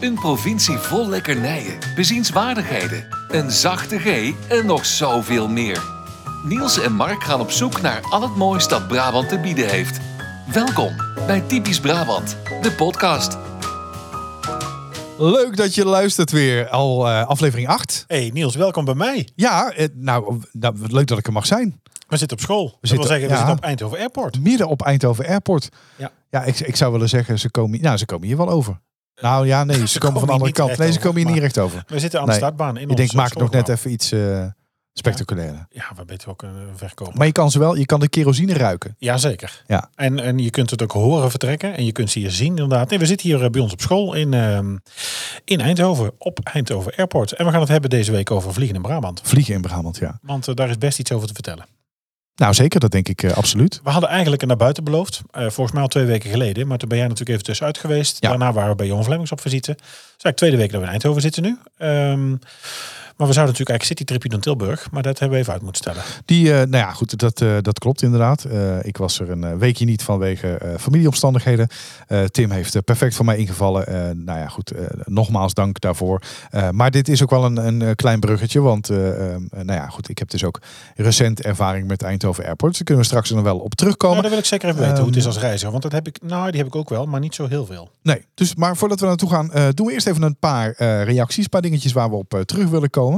Een provincie vol lekkernijen, bezienswaardigheden, een zachte G en nog zoveel meer. Niels en Mark gaan op zoek naar al het moois dat Brabant te bieden heeft. Welkom bij Typisch Brabant, de podcast. Leuk dat je luistert weer. Al eh, aflevering 8. Hey Niels, welkom bij mij. Ja, eh, nou, nou, leuk dat ik er mag zijn. We zitten op school. We zitten- wil zeggen, we ja. zitten op Eindhoven Airport. Midden op Eindhoven Airport. Ja. Ja, ik, ik zou willen zeggen, ze komen, nou, ze komen hier wel over. Nou ja, nee, ze, komen van de andere kant. Nee, ze komen hier niet recht over. We zitten aan de startbaan in Ik denk, maak nog net even iets eh spectaculairs. Ja, we beter ook een verkopen. Maar je kan ze wel, je kan de kerosine ruiken. Jazeker. Ja. En, en je kunt het ook horen vertrekken. En je kunt ze hier zien inderdaad. Nee, we zitten hier eh, bij ons op school in, ehm, in Eindhoven. Op Eindhoven Airport. En we gaan het hebben deze week over vliegen in Brabant. Vliegen in Brabant, ja. Want eh, daar is best iets over te vertellen. Nou, zeker, dat denk ik eh, absoluut. We hadden eigenlijk naar buiten beloofd. eh, volgens mij al twee weken geleden. Maar toen ben jij natuurlijk even tussenuit geweest. Ja. Daarna waren we bij Johan Flemmings op visite. Is eigenlijk tweede week dat we in Eindhoven zitten nu. Ehm, maar we zouden natuurlijk eigenlijk citytripje naar Tilburg. Maar dat hebben we even uit moeten stellen. Die, eh, nou ja, goed, dat, eh, dat klopt inderdaad. Eh, ik was er een weekje niet vanwege familieomstandigheden. Tim heeft er perfect voor mij ingevallen. Nou ja, goed, nogmaals dank daarvoor. Maar dit is ook wel een, een klein bruggetje, want eh, eh, nou ja, goed, ik heb dus ook recent ervaring met Eindhoven Airport. Daar kunnen we straks nog wel op terugkomen. Nou, dan wil ik zeker even weten hoe het is Ehm, als reiziger. Want dat heb ik, nou, die heb ik ook wel, maar niet zo heel veel. Nee, dus, maar voordat we naartoe gaan, doen we eerst even een paar reacties, een paar dingetjes waar we op terug willen komen.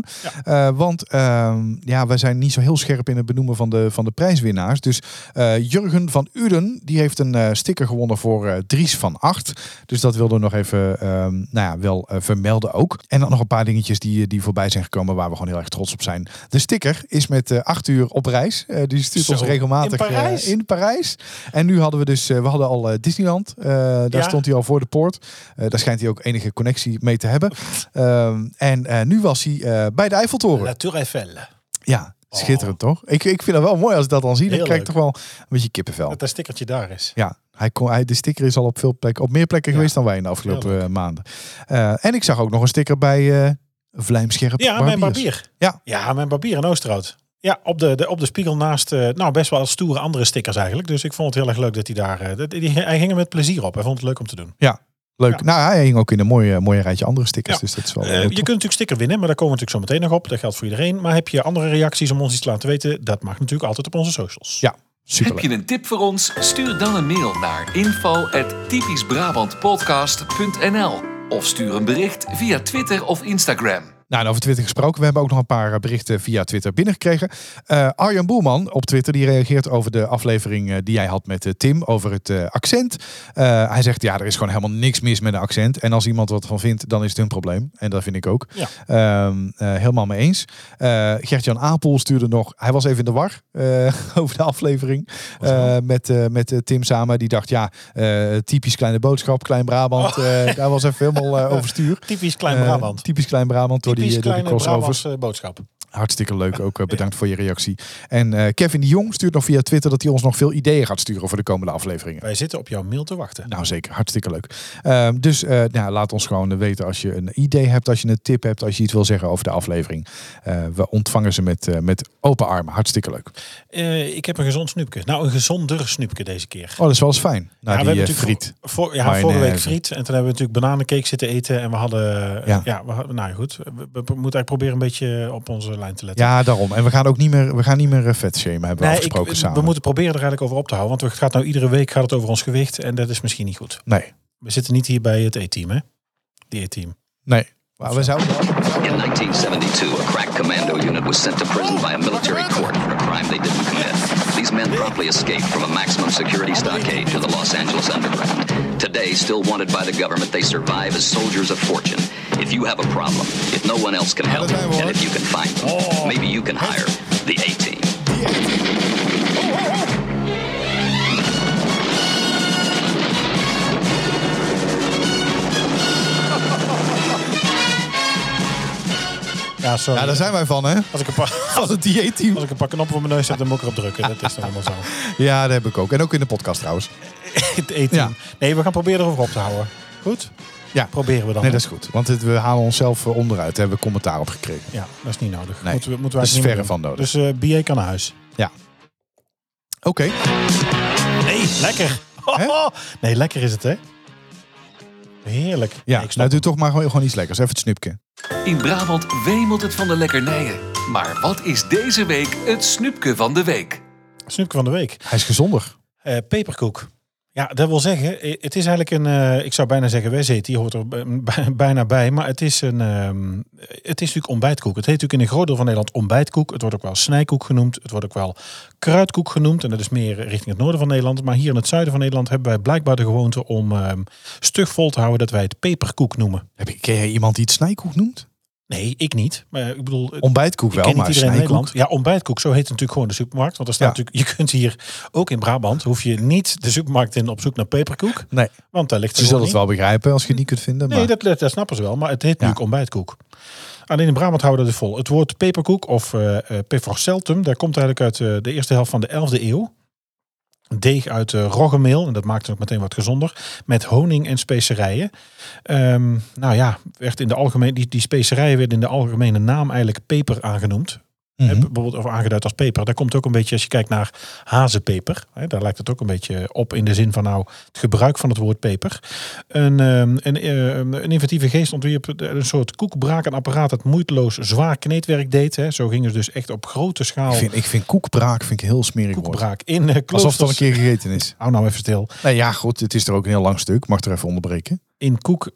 Eh, want ehm, ja, wij zijn niet zo heel scherp in het benoemen van de, van de prijswinnaars. Dus eh, Jurgen van Uden, die heeft een eh, sticker gewonnen voor Dries van Acht. Dus dat wilden we nog even ehm, nou ja, wel vermelden ook. En dan nog een paar dingetjes die, die voorbij zijn gekomen waar we gewoon heel erg trots op zijn. De sticker is met acht uur op reis. Die stuurt Zo, ons regelmatig in Parijs? in Parijs. En nu hadden we dus, we hadden al Disneyland. Daar Ja. stond hij al voor de poort. Daar schijnt hij ook enige connectie mee te hebben. Ehm, en nu was hij bij de Eiffeltoren. La Tour Eiffel. Ja, schitterend toch? Ik, ik vind dat wel mooi als ik dat dan zie. Dan Heel krijg ik toch wel een beetje kippenvel. Dat dat stickertje daar is. Ja, hij kon, hij, de sticker is al op veel plekken, op meer plekken Ja. geweest dan wij in de afgelopen eh, maanden. Eh, en ik zag ook nog een sticker bij eh Vlijmscherp Ja, mijn barbier. Ja. Ja, mijn barbier in Oosterhout. Ja, op de, de, op de spiegel naast, eh, nou best wel stoere andere stickers eigenlijk. Dus ik vond het heel erg leuk dat hij daar, eh, dat, die, hij ging er met plezier op. Hij vond het leuk om te doen. Leuk. Ja. Nou, hij hing ook in een mooie, mooie rijtje andere stickers. Ja. Dus dat is wel Eh, heel je kunt natuurlijk sticker winnen, maar daar komen we natuurlijk zo meteen nog op. Dat geldt voor iedereen. Maar heb je andere reacties om ons iets te laten weten? Dat mag natuurlijk altijd op onze socials. Ja, super. Heb je een tip voor ons? Stuur dan een mail naar info@typischbrabantpodcast.nl of stuur een bericht via Twitter of Instagram. Nou, en over Twitter gesproken. We hebben ook nog een paar eh, berichten via Twitter binnengekregen. Eh Arjan Boelman op Twitter die reageert over de aflevering eh, die jij had met Tim over het accent. Hij zegt ja, er is gewoon helemaal niks mis met een accent. En als iemand wat van vindt, dan is het hun probleem. En dat vind ik ook. Ja. Ehm, eh, helemaal mee eens. Gert-Jan Apel stuurde nog, hij was even in de war over de aflevering met, met Tim samen. Die dacht ja, typisch kleine boodschap, Klein Brabant. eh, daar was even helemaal overstuur. Typisch Klein Brabant. typisch Klein Brabant door die, Typisch eh, die kleine crossovers. Brabantse boodschap. Hartstikke leuk ook. eh, bedankt voor je reactie. En eh, Kevin de Jong stuurt nog via Twitter dat hij ons nog veel ideeën gaat sturen voor de komende afleveringen. Wij zitten op jouw mail te wachten. Nou zeker, hartstikke leuk. Ehm, dus eh, nou, laat ons gewoon weten als je een idee hebt, als je een tip hebt, als je iets wil zeggen over de aflevering. We ontvangen ze met, met open armen. Hartstikke leuk. Ik heb een gezond snoepje. Nou, een gezonder snoepje deze keer. Oh, dat is wel eens fijn. Nou, Ja, die we hebben natuurlijk friet. Voor, ja, vorige week friet. En toen hebben we natuurlijk bananencake zitten eten. En we hadden... Ja. Ja, we hadden, nou goed. We, we moeten eigenlijk proberen een beetje op onze lijn te letten. Ja, daarom. En we gaan ook niet meer, we gaan niet meer eh, vet shamen, hebben we Nee, afgesproken ik, samen. we moeten proberen er eigenlijk over op te houden. Want het gaat nou iedere week gaat het over ons gewicht. En dat is misschien niet goed. Nee, We zitten niet hier bij het E-team, hè? Die E-team. nee. Maar we zouden... In 1972, a crack commando unit was sent to prison by a military court for a crime they didn't commit. These men promptly escaped from a maximum security stockade to the Los Angeles underground. Today, still wanted by the government, they survive as soldiers of fortune. If you have a problem, if no one else can help, and if you can find them, maybe you can hire the A-team. Ja, sorry. Ja, daar zijn wij van, hè? Als ik een paar... Het dieetteam. Als ik een paar knoppen voor mijn neus heb, dan moet ik erop drukken. Dat is dan helemaal zo. Ja, dat heb ik ook. En ook in de podcast trouwens. Het E-team. Ja. Nee, we gaan proberen erover op te houden. Goed? Ja. Proberen we dan. Nee, dat is goed. Want het, we halen onszelf eh, onderuit. Daar hebben we commentaar op gekregen. Ja, dat is niet nodig. Nee, moeten we, moeten we dat is verre van nodig. Dus eh BA kan naar huis. Ja. Oké. Nee, lekker. Hè? Nee, lekker is het, hè? Heerlijk. Ja, ik snap nou doe toch maar gewoon, gewoon iets lekkers. Even het snupje. In Brabant wemelt het van de lekkernijen. Maar wat is deze week het snoepje van de week? Snoepje van de week. Hij is gezonder. Eh, peperkoek. Ja, dat wil zeggen, het is eigenlijk een, eh, ik zou bijna zeggen, wezet, die hoort er bijna bij, maar het is een, ehm, het is natuurlijk ontbijtkoek. Het heet natuurlijk in een groot deel van Nederland ontbijtkoek. Het wordt ook wel snijkoek genoemd. Het wordt ook wel kruidkoek genoemd. En dat is meer richting het noorden van Nederland. Maar hier in het zuiden van Nederland hebben wij blijkbaar de gewoonte om ehm, stug vol te houden dat wij het peperkoek noemen. Heb je, ken jij iemand die het snijkoek noemt? Nee, ik niet. Maar ik bedoel, Ontbijtkoek wel, maar iedereen in snijkoek. Nederland. Ja, ontbijtkoek. Zo heet het natuurlijk gewoon de supermarkt. Want er staat Ja. natuurlijk, je kunt hier ook in Brabant, hoef je niet de supermarkt in op zoek naar peperkoek. Nee, Want daar ligt ze zullen het wel begrijpen als je het niet kunt vinden. Nee, maar dat, dat, dat snappen ze wel, maar het heet natuurlijk ontbijtkoek. Alleen in Brabant houden we het vol. Het woord peperkoek of uh, peverceltum, daar komt eigenlijk uit eh, de eerste helft van de 11e eeuw. Deeg uit eh, roggemeel, en dat maakt het ook meteen wat gezonder, met honing en specerijen. Ehm, nou ja, werd in de algemeen, die, die specerijen werden in de algemene naam eigenlijk peper aangenoemd. Hè, bijvoorbeeld of aangeduid als peper. Daar komt ook een beetje, als je kijkt naar hazenpeper, hè, daar lijkt het ook een beetje op in de zin van nou het gebruik van het woord peper. Een, ehm, een, eh, een inventieve geest ontwierp een soort koekbraakenapparaat dat moeiteloos zwaar kneedwerk deed. Hè. Zo gingen ze dus echt op grote schaal ik, vind, ik vind koekbraak vind ik een heel smerig woord. koekbraak in uh, Alsof het al een keer gegeten is. Hou nou even stil. Nee, ja, goed. Het is er ook een heel lang stuk. Mag er even onderbreken. In koek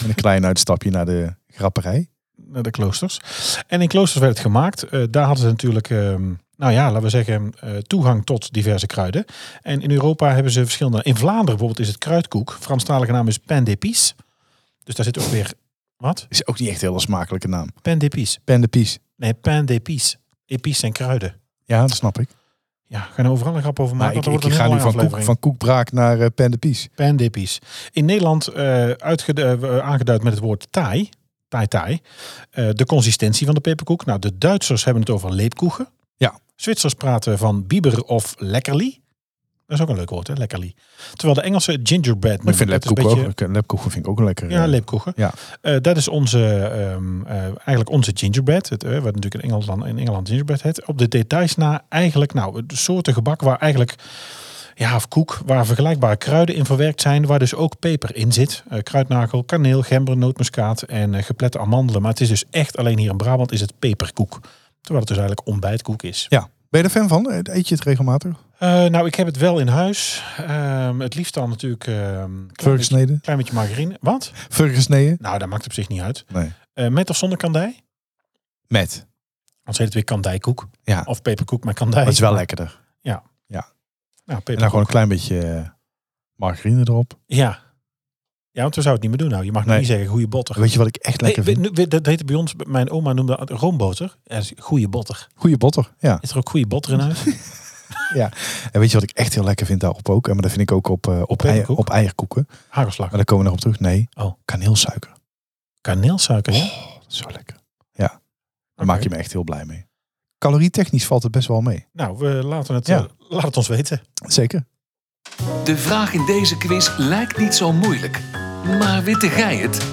Met een klein uitstapje naar de grapperij. Naar de kloosters. En in kloosters werd het gemaakt. Eh, daar hadden ze natuurlijk, ehm, nou ja, laten we zeggen, eh, toegang tot diverse kruiden. En in Europa hebben ze verschillende. In Vlaanderen bijvoorbeeld is het kruidkoek. Franstalige naam is pain d'épices. Dus daar zit ook weer wat? Is ook niet echt een hele smakelijke naam. Pain d'épices. De pies. Nee, pain d'épices. Epices zijn kruiden. Ja, dat snap ik. Ja, gaan er overal een grap over Maar maken. ik, want ik dan ga nu van, koek, van koekbraak naar eh pen de pies. Pain d'épices. In Nederland eh, eh, aangeduid met het woord taai. Taai. Eh, de consistentie van de peperkoek. Nou, de Duitsers hebben het over leepkoegen. Ja. Zwitsers praten van bieber of lekkerli. Dat is ook een leuk woord, hè? Lekkerli. Terwijl de Engelse gingerbread Maar ik vind noemen. Een beetje- ook. Lepkoek vind ik ook een lekker. Ja, eh, leepkoegen. Ja. Eh, dat is onze, ehm, eh, eigenlijk onze gingerbread. Het, eh, wat natuurlijk in Engeland, in Engeland gingerbread heet. Op de details na eigenlijk, nou, de soorten gebak waar eigenlijk, ja, of koek, waar vergelijkbare kruiden in verwerkt zijn. Waar dus ook peper in zit. Eh, kruidnagel, kaneel, gember, nootmuskaat en eh, geplette amandelen. Maar het is dus echt alleen hier in Brabant is het peperkoek. Terwijl het dus eigenlijk ontbijtkoek is. ja. Ben je er fan van? Eet je het regelmatig? Eh, nou, ik heb het wel in huis. Ehm, het liefst dan natuurlijk ehm klein, beetje, klein beetje margarine. Wat? Vergesneden? Nou, dat maakt op zich niet uit. Nee. Met of zonder kandij? Met. Anders heet het weer kandijkoek. Ja. Of peperkoek met kandij. Het is wel lekkerder. Nou, En dan gewoon een klein beetje eh, margarine erop. Ja. Ja, want we zouden het niet meer doen nou. Je mag Nee. niet zeggen goede botter. Weet je wat ik echt lekker vind? we- we- dat heette bij ons, mijn oma noemde dat roomboter. Ja, goede botter. Goeie botter. Ja. Is er ook goede botter in huis? En weet je wat ik echt heel lekker vind daarop ook? En maar dat vind ik ook op, eh, op, eier, op eierkoeken. Hagelslag. Maar daar komen we nog op terug. Nee. Oh. Kaneelsuiker. Kaneelsuiker, ja? Oh, zo lekker. Ja. Daar maak je me echt heel blij mee. Calorietechnisch valt het best wel mee. Nou, we laten het, Ja. eh, laat het ons weten. Zeker. De vraag in deze quiz lijkt niet zo moeilijk. Maar witte gij het?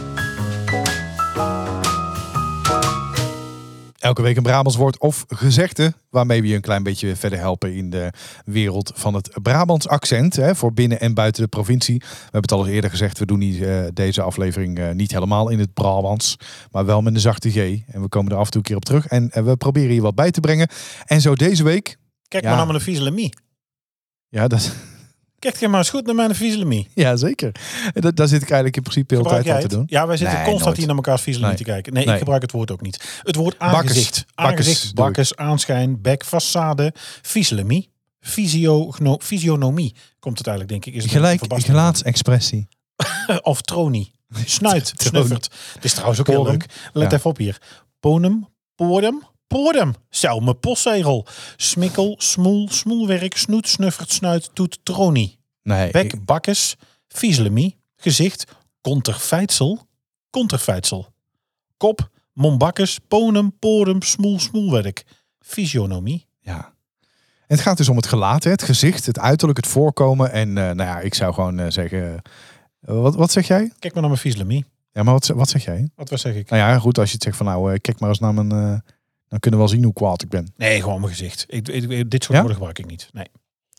Elke week een Brabants woord of gezegde, waarmee we je een klein beetje verder helpen in de wereld van het Brabants accent, hè, voor binnen en buiten de provincie. We hebben het al eens eerder gezegd, we doen niet, eh, deze aflevering eh, niet helemaal in het Brabants, maar wel met een zachte G. En we komen er af en toe een keer op terug en we proberen hier wat bij te brengen. En zo deze week, Kijk Ja. maar naar mijn viezelemie. ja, dat, Kijk maar eens goed naar mijn viezelemie. ja zeker. Daar zit ik eigenlijk in principe heel tijd aan het? te doen. Ja, wij zitten Nee, constant nooit. hier naar viezelemie Nee. te kijken. Nee, Nee. ik gebruik het woord ook niet. Het woord aangezicht. Bakkes Aangezicht, bakkes, aanschijn, bek, façade, viezelemie. Fysiogno- Fysionomie komt het eigenlijk, denk ik. Is het Gelijk, gelaatsexpressie. Of tronie. Snuit, snuffert. Dit is trouwens ook heel leuk. Let Ja. even op hier. Ponum, porum, porum. Selme postzegel. Smikkel, smoel, smoelwerk, snoet, snuffert, snuit, toet, tronie. Nee, ik- Bek, bakkes, viezelemie, gezicht, konterfeitsel, konterfeitsel. Kop, mombakkes, ponum, porum, smoel, smoelwerk. Fysionomie. Ja. En het gaat dus om het gelaat, het gezicht, het uiterlijk, het voorkomen. En eh, nou ja, ik zou gewoon eh, zeggen... eh, wat, wat zeg jij? Kijk maar naar mijn viezelemie. Ja, maar wat, wat zeg jij? Wat wat zeg ik? Nou ja, goed, als je het zegt van nou, kijk maar eens naar mijn... dan kunnen we wel zien hoe kwaad ik ben. Nee, gewoon mijn gezicht. Ik, ik- dit soort Ja? woorden gebruik ik niet. Nee.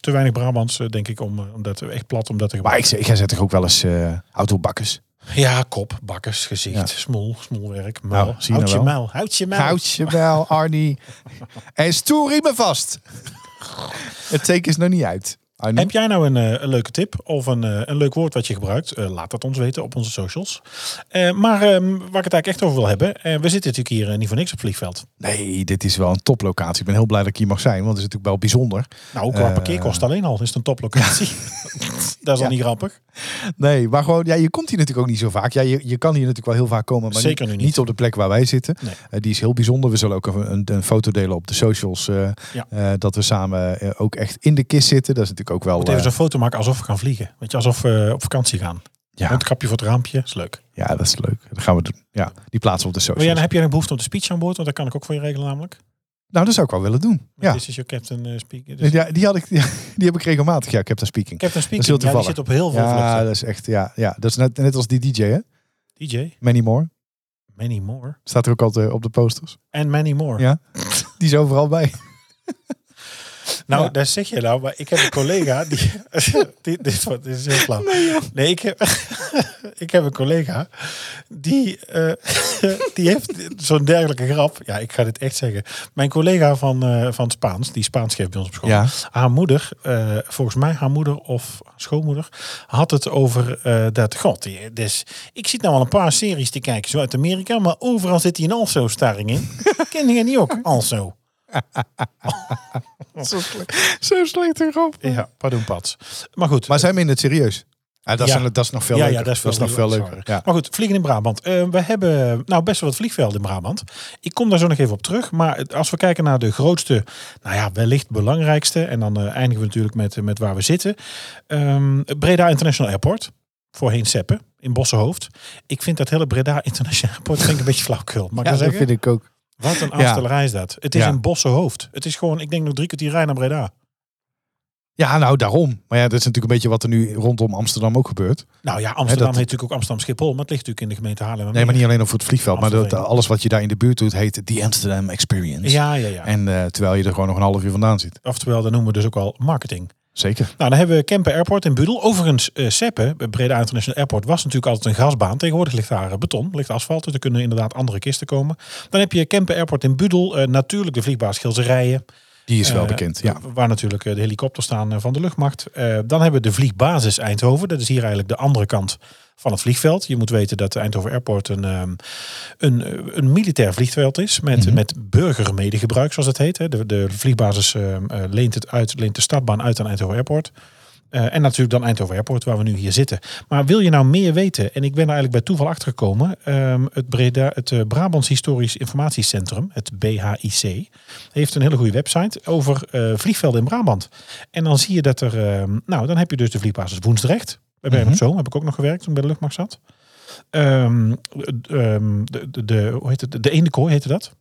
te weinig Brabants, eh, denk ik, om, eh, om dat echt plat om dat te Maar gebruiken. ik, ik ga zeg toch ook wel eens eh autobakkers. Ja, kop, bakkers, gezicht, Ja. smoel, smoelwerk, muil. Nou, zie je houd je nou wel. muil, houd je muil. Houd je Arnie. En stoer me vast. Het teken is nog niet uit. Heb jij nou een, eh, een leuke tip of een, eh, een leuk woord wat je gebruikt? Eh, laat dat ons weten op onze socials. Maar ehm, waar ik het eigenlijk echt over wil hebben. eh, we zitten natuurlijk hier niet voor niks op het vliegveld. Nee, dit is wel een toplocatie. Ik ben heel blij dat ik hier mag zijn, want het is natuurlijk wel bijzonder. Nou, qua parkeerkosten alleen al is het een toplocatie. dat is al Ja. niet grappig. Nee, maar gewoon, ja, je komt hier natuurlijk ook niet zo vaak. Ja, je, je kan hier natuurlijk wel heel vaak komen, maar Zeker niet, op de plek waar wij zitten. Nee. Die is heel bijzonder. We zullen ook een, een, een foto delen op de socials. Ja. dat we samen ook echt in de kist zitten. Dat is natuurlijk ook wel... Moet even eh, zo'n foto maken alsof we gaan vliegen. Weet je, alsof we op vakantie gaan. ja, Mondkapje voor het raampje, is leuk. ja, dat is leuk. Dat gaan we doen. Ja, die plaatsen op de Wil socials. jij, heb jij een behoefte om de speech aan boord? Want dat kan ik ook voor je regelen namelijk. Nou, dat zou ik wel willen doen. Ja, Dit is je captain uh, speaker. Dus ja die, had ik, die heb ik regelmatig. Ja, ik heb daar speaking. captain Dat speaking, heel ja, die zit op heel veel Ja, vluchten. dat is echt, ja, ja. Dat is net, net als die DJ, hè? DJ, Many More. many more. Staat er ook altijd op de posters. En many more. Ja. Die is overal bij. Nou, Ja. daar zeg je nou, maar ik heb een collega die. die dit, is wat- dit is heel flauw. Nee, ik, heb, ik heb een collega die, eh, die heeft zo'n dergelijke grap. Ja, ik ga dit echt zeggen. Mijn collega van, eh, van Spaans, die Spaans geeft bij ons op school. Ja. Haar moeder, eh, volgens mij haar moeder of schoonmoeder, had het over dat. God, dus, ik zit nou al een paar series te kijken, zo uit Amerika, maar overal zit die een also-starring in. Ken je die ook? Also. Zo slecht. Zo slecht. Ja, pardon, Pats. Maar goed. Maar zijn we in het serieus? Ja, dat, is, Ja. dat is nog veel ja, leuker. ja, dat is, nog veel leuker. Ja. Maar goed, vliegen in Brabant. Eh, we hebben nou best wel wat vliegvelden in Brabant. Ik kom daar zo nog even op terug. Maar als we kijken naar de grootste, nou ja, wellicht belangrijkste. En dan eh, eindigen we natuurlijk met, met waar we zitten. Ehm, Breda International Airport. Voorheen Seppen in Bossenhoofd. Ik vind dat hele Breda International Airport vind ik een beetje flauwkul. Mag ik Ja, dat dat vind ik ook. Wat een Ja. aanstellerij is dat. Het is Ja. in Bossenhoofd. Het is gewoon, ik denk nog drie kwartier rijden naar Breda. Ja, nou daarom. Maar ja, dat is natuurlijk een beetje wat er nu rondom Amsterdam ook gebeurt. Nou ja, Amsterdam dat- heet natuurlijk ook Amsterdam Schiphol. Maar het ligt natuurlijk in de gemeente Haarlem. Nee, maar niet alleen over het vliegveld. Maar dat, alles wat je daar in de buurt doet heet The Amsterdam Experience. Ja, ja, ja. En eh, terwijl je er gewoon nog een half uur vandaan zit. Oftewel, dat noemen we dus ook wel marketing. Zeker. Nou, dan hebben we Kempen Airport in Budel. Overigens, eh Seppen, bij Breda International Airport, was natuurlijk altijd een gasbaan. Tegenwoordig ligt daar eh, beton, ligt asfalt. Dus er kunnen inderdaad andere kisten komen. Dan heb je Kempen Airport in Budel. eh, natuurlijk de vliegbaas Gilserijen. Die is wel Eh, bekend. Ja. Waar natuurlijk eh, de helikopters staan eh, van de luchtmacht. Eh, dan hebben we de vliegbasis Eindhoven. Dat is hier eigenlijk de andere kant van het vliegveld. Je moet weten dat Eindhoven Airport een, ehm, een, een militair vliegveld is. Met, Mhm. met burgermedegebruik, zoals het heet. De, de vliegbasis ehm, eh, leent, het uit, leent de startbaan uit aan Eindhoven Airport. Eh, en natuurlijk dan Eindhoven Airport, waar we nu hier zitten. Maar wil je nou meer weten? En ik ben er eigenlijk bij toeval achter gekomen. ehm, het, Breda, het eh, Brabants Historisch Informatiecentrum, het BHIC, heeft een hele goede website over vliegvelden in Brabant. En dan zie je dat er, nou dan heb je dus de vliegbasis Woensdrecht. Bij Bergen op Zoom heb ik ook nog gewerkt toen ik bij de luchtmacht zat. Ehm, ehm, de, de, de, hoe heet het? De Eendekooi heette dat.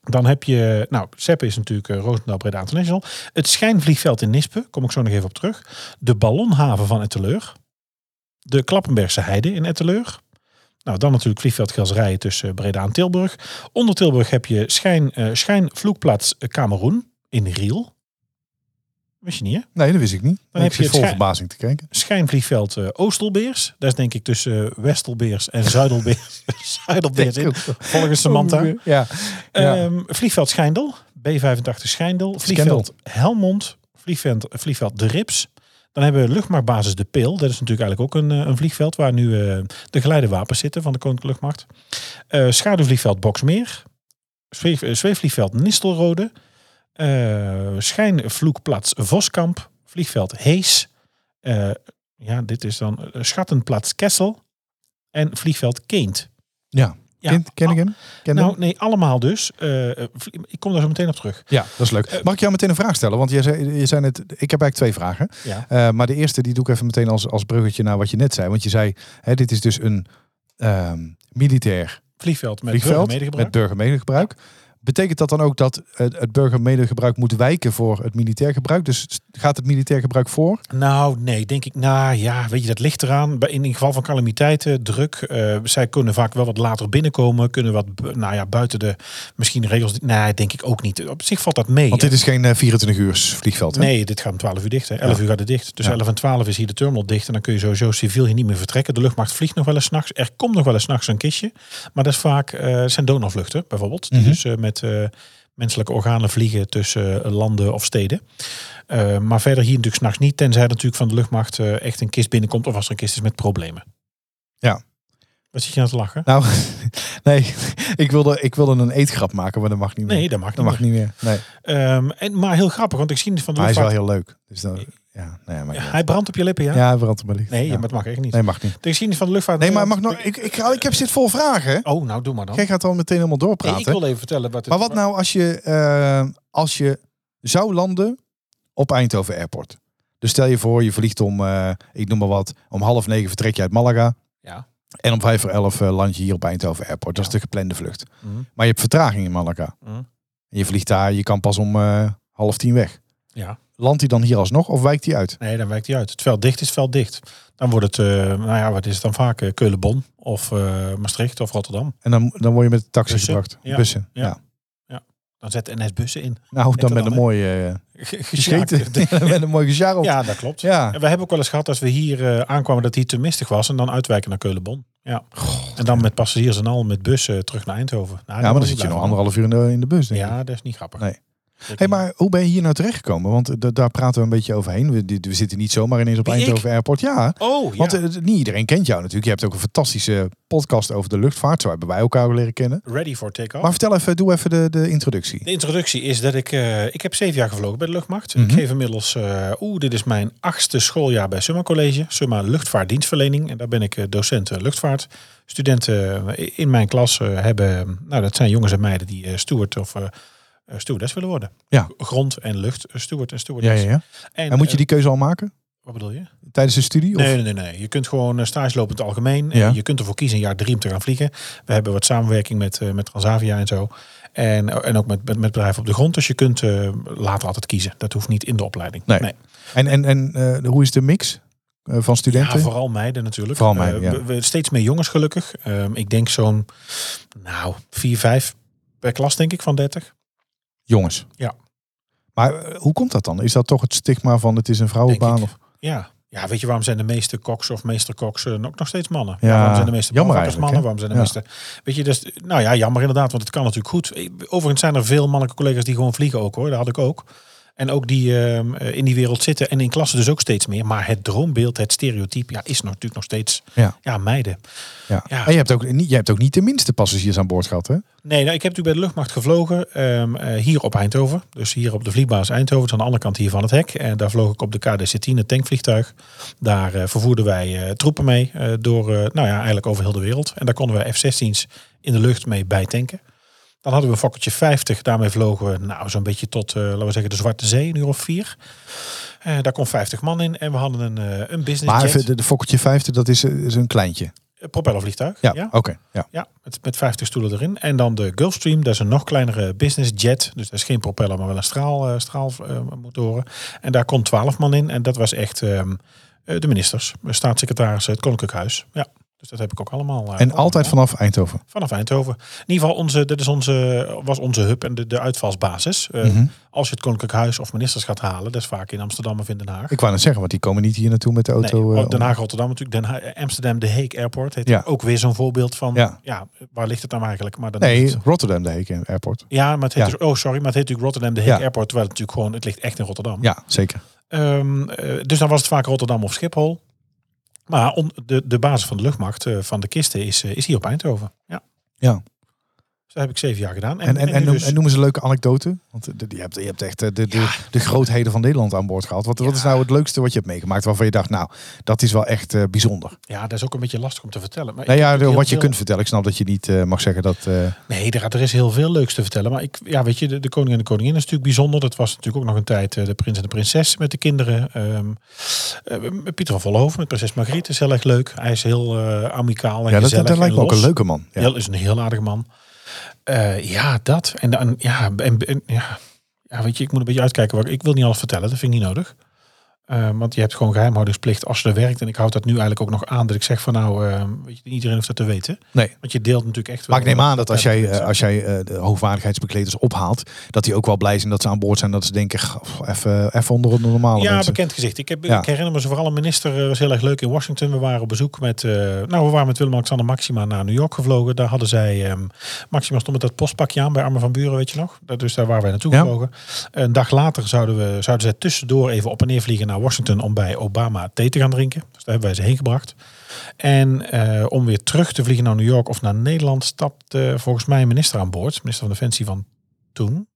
Dan heb je, nou, Seppe is natuurlijk uh, Roosendaal Breda International. Het Schijnvliegveld in Nispe, kom ik zo nog even op terug. De Ballonhaven van Etteleur. De Klappenbergse Heide in Etteleur. Nou, dan natuurlijk vliegveld Gelserijen tussen Breda en Tilburg. Onder Tilburg heb je Schijn, uh, Schijnvloekplaats Kameroen in Riel. Wist je niet, hè? Nee, dat wist ik niet. Dan heb heb je het vol verbazing te kijken. Schijnvliegveld uh, Oostelbeers. Dat is denk ik tussen uh, Westelbeers en Zuidelbeers. Zuidelbeers in, volgens Samantha. Ja. ja. Um, vliegveld Schijndel, B85 Schijndel. Vliegveld Helmond, vliegveld, vliegveld De Rips. Dan hebben we luchtmachtbasis De Peel. Dat is natuurlijk eigenlijk ook een, een vliegveld waar nu uh, de geleidewapens zitten van de Koninklijke Luchtmacht. Uh, schaduwvliegveld Boksmeer. Zweef, zweefvliegveld Nistelrode. Uh, schijnvloekplaats Voskamp. Vliegveld Hees. Uh, ja, dit is dan Schattenplaats Kessel. En vliegveld Keent. Ja. Ja. Ken, ken ik hem? Ken nou, hem? nee, allemaal dus. Uh, ik kom daar zo meteen op terug. Ja, dat is leuk. Mag ik jou meteen een vraag stellen? Want je zei, je zei net, ik heb eigenlijk twee vragen. Ja. Uh, maar de eerste die doe ik even meteen als, als bruggetje naar wat je net zei. Want je zei, hè, dit is dus een um, militair vliegveld met vliegveld burgermedegebruik. met burgermedegebruik. Betekent dat dan ook dat het, het burgermedegebruik moet wijken voor het militair gebruik? Dus gaat het militair gebruik voor? Nou, nee, denk ik. Nou ja, weet je, dat ligt eraan. Bij- In geval van calamiteiten, druk. eh, zij kunnen vaak wel wat later binnenkomen. Kunnen wat, nou ja, buiten de misschien regels. Nee, denk ik ook niet. Op zich valt dat mee. Want dit is geen eh, 24 uur vliegveld. Hè? Nee, dit gaat om 12 uur dicht. Hè. 11 Ja. uur gaat het dicht. Dus Ja. 11 en 12 is hier de terminal dicht. En dan kun je sowieso civiel hier niet meer vertrekken. De luchtmacht vliegt nog wel eens s'nachts. Er komt nog wel eens s'nachts een kistje. Maar dat is vaak, eh zijn donorvluchten bijvoorbeeld. Die Mhm. dus eh, met eh, menselijke organen vliegen tussen eh, landen of steden. Eh, maar verder hier natuurlijk s'nachts niet. Tenzij er natuurlijk van de luchtmacht echt een kist binnenkomt. Of als er een kist is met problemen. Ja. Wat zit je aan te lachen? Nou, nee, ik wilde, ik wilde een eetgrap maken, maar dat mag niet meer. Nee, dat mag niet dat mag niet meer. Nee. Ehm, en, maar heel grappig, want ik zie van de Maar hij is wel heel leuk. Dus dan, ja, nee, maar Ja, hij brandt op je lippen, ja? ja, hij brandt op mijn licht. Nee, ja. maar het mag echt niet. Nee, mag niet. De geschiedenis van de luchtvaart... Nee, maar mag nog, ik, ik, ga- ik heb zit vol vragen. Oh, nou doe maar dan. Jij gaat al meteen helemaal Nee, doorpraten. ik wil even vertellen wat het... Maar wat nou als je, eh, als je zou landen op Eindhoven Airport? Dus stel je voor, je vliegt om, eh, ik noem maar wat, om half negen vertrek je uit Malaga. Ja. En om vijf voor elf eh, land je hier op Eindhoven Airport. Dat is Ja. de geplande vlucht. Mhm. Maar je hebt vertraging in Malaga. Mhm. En je vliegt daar, je kan pas om half tien weg. Ja. Landt hij dan hier alsnog of wijkt hij uit? Nee, dan wijkt hij uit. Het veld dicht is veld dicht. Dan wordt het, eh, nou ja, wat is het dan vaak? Eh, Keulen-Bonn of eh, Maastricht of Rotterdam. En dan, dan word je met de taxi Bussen. gebracht. Ja. Bussen. Ja. Ja. Dan zet NS bussen in. Nou, dan met een mooie gescheten. Met een mooi gesjarreld. ja, dat klopt. Ja. En we hebben ook wel eens gehad als we hier aankwamen dat hij te mistig was. En dan uitwijken naar Keulen-Bonn. Ja. en dan met passagiers en al met bussen terug naar Eindhoven. Nou, Ja, maar dan zit je nog anderhalf uur in de, in de bus. Denk ik. Ja, dat is niet grappig. Nee. Hey, maar hoe ben je hier nou terechtgekomen? Want eh, daar praten we een beetje overheen. We, we zitten niet zomaar ineens op ik? Eindhoven Airport. Ja, Oh, ja. want eh, niet iedereen kent jou natuurlijk. Je hebt ook een fantastische podcast over de luchtvaart. Zo hebben wij elkaar leren kennen. Ready for take-off. Maar vertel even, doe even de, de introductie. De introductie is dat ik, eh, ik heb zeven jaar gevlogen bij de luchtmacht. Mhm. Ik geef inmiddels, eh oeh, dit is mijn achtste schooljaar bij Summa College. Summa Luchtvaartdienstverlening. En daar ben ik docent luchtvaart. Studenten in mijn klas hebben, nou dat zijn jongens en meiden die steward of stewardess willen worden. Ja. Grond en lucht, eh, steward en Ja, stewardess. ja, ja. En, En moet je eh, die keuze al maken? wat bedoel je? Tijdens de studie? Of? Nee, nee, nee, nee. Je kunt gewoon eh, stage lopen in het algemeen. Ja. En je kunt ervoor kiezen een jaar drie om te gaan vliegen. We hebben wat samenwerking met, eh, met Transavia en zo. En, en ook met, met, met bedrijven op de grond. Dus je kunt eh, later altijd kiezen. Dat hoeft niet in de opleiding. Nee. En, en, en eh, hoe is de mix eh, van Ja, studenten? vooral meiden natuurlijk. Vooral meiden, Eh, ja. we, we- steeds meer jongens gelukkig. Ehm, ik denk zo'n, nou, vier, vijf per klas denk ik van 30. Jongens. Ja. Maar eh, hoe komt dat dan? Is dat toch het stigma van het is een vrouwenbaan? Of? Ja. Ja, weet je waarom zijn de meeste koks of meesterkoks ook nog steeds mannen? Ja, waarom zijn de meeste jammer mannen? hè? Waarom zijn de meeste... Weet je, dus, nou ja, jammer inderdaad, want het kan natuurlijk goed. Overigens zijn er veel mannelijke collega's die gewoon vliegen ook hoor. Dat had ik ook. En ook die ehm, eh, in die wereld zitten. En in klassen dus ook steeds meer. Maar het droombeeld, het stereotype, ja, is natuurlijk nog steeds Ja. ja, meiden. Ja. Ja. En je hebt, ook niet, je hebt ook niet de minste passagiers aan boord gehad, hè? Nee, nou, ik heb natuurlijk bij de luchtmacht gevlogen eh, hier op Eindhoven. Dus hier op de vliegbasis Eindhoven, dus aan de andere kant hier van het hek. En daar vloog ik op de KDC-10, het tankvliegtuig. Daar eh, vervoerden wij troepen mee door, nou ja, eigenlijk over heel de wereld. En daar konden wij F-16's in de lucht mee bijtanken. Dan hadden we een Fokkertje 50, daarmee vlogen we nou, zo'n beetje tot, eh, laten we zeggen, de Zwarte Zee, een uur of vier. Eh, daar kon 50 man in en we hadden een, eh een business Maar jet, de, de Fokkertje 50, dat is, is een kleintje. een propellervliegtuig. Ja, oké. Ja. Ja, met, met 50 stoelen erin. En dan de Gulfstream, dat is een nog kleinere business jet. Dus dat is geen propeller, maar wel een straal, straalmotoren. en daar kon 12 man in. En dat was echt ehm, eh, de ministers, de staatssecretaris, het Koninklijk Huis. Ja, dus dat heb ik ook allemaal. eh, En altijd vanaf Eindhoven. Vanaf Eindhoven. In ieder geval, onze, dit is onze, was onze hub en de, de uitvalsbasis. Eh, Mhm. Als je het Koninklijk Huis of ministers gaat halen, dat is vaak in Amsterdam of in Den Haag. Ik wou net zeggen, want die komen niet hier naartoe met de Nee, auto. eh, oh, Den Haag, Rotterdam natuurlijk. Den Haag, Amsterdam, De Hague Airport. Heet Ja. ook weer zo'n voorbeeld van, Ja. ja. waar ligt het nou eigenlijk? Maar dan Nee, het- Rotterdam, de Heek Airport. Ja, maar het heet Ja. dus, oh sorry, maar het heet natuurlijk Rotterdam de Ja. Airport, terwijl het natuurlijk gewoon, het ligt echt in Rotterdam. Ja, zeker. Ehm, eh, dus dan was het vaak Rotterdam of Schiphol. Maar on- de, de basis van de luchtmacht eh, van de kisten is, eh, is hier op Eindhoven. Ja. Ja. Dat heb ik zeven jaar gedaan. En, en, en, noem, dus- en noem eens een leuke anekdote. Want eh, je hebt, je hebt echt eh, de, de, de grootheden van Nederland aan boord gehad. Wat, wat is nou het leukste wat je hebt meegemaakt waarvan je dacht, nou, dat is wel echt eh, bijzonder? ja, dat is ook een beetje lastig om te vertellen. Maar Nou ja, wat je kunt vertellen. Ik snap dat je niet mag zeggen dat... Nee, er, er is heel veel leuks te vertellen. Maar ik, ja, weet je, de, de koning en de koningin is natuurlijk bijzonder. Dat was natuurlijk ook nog een tijd de prins en de prinses met de kinderen. Met Pieter van Vollenhoven met prinses Margriet is heel erg leuk. Hij is heel amicaal en ja, dat, gezellig dat lijkt me ook een leuke man. Ja. Heel, is een heel aardig man. Eh, ja, dat. En dan, ja, en, ja, ja, weet je, ik moet een beetje uitkijken. Ik wil niet alles vertellen, dat vind ik niet nodig. Eh, want je hebt gewoon geheimhoudingsplicht als je er werkt. En ik houd dat nu eigenlijk ook nog aan. Dat ik zeg van nou, eh, weet je, iedereen hoeft dat te weten. Nee. Want je deelt natuurlijk echt wel. Maar ik neem aan dat als jij, eh, als jij de hoogwaardigheidsbekleders ophaalt, dat die ook wel blij zijn dat ze aan boord zijn. Dat ze denken, "Goh, even, even onder de normale Ja, mensen. bekend gezicht. Ik, heb, Ja. ik herinner me ze vooral een minister, was heel erg leuk in Washington. We waren op bezoek met, nou we waren met Willem-Alexander Maxima naar New York gevlogen. Daar hadden zij, ehm, Maxima stond met dat postpakje aan bij Armen van Buren, weet je nog? Dus daar waren wij naartoe Ja. gevlogen. Een dag later zouden, we, zouden zij tussendoor even op en neer vliegen naar Washington om bij Obama thee te gaan drinken. Dus daar hebben wij ze heen gebracht. En eh, om weer terug te vliegen naar New York of naar Nederland stapte volgens mij een minister aan boord. Minister van Defensie van toen.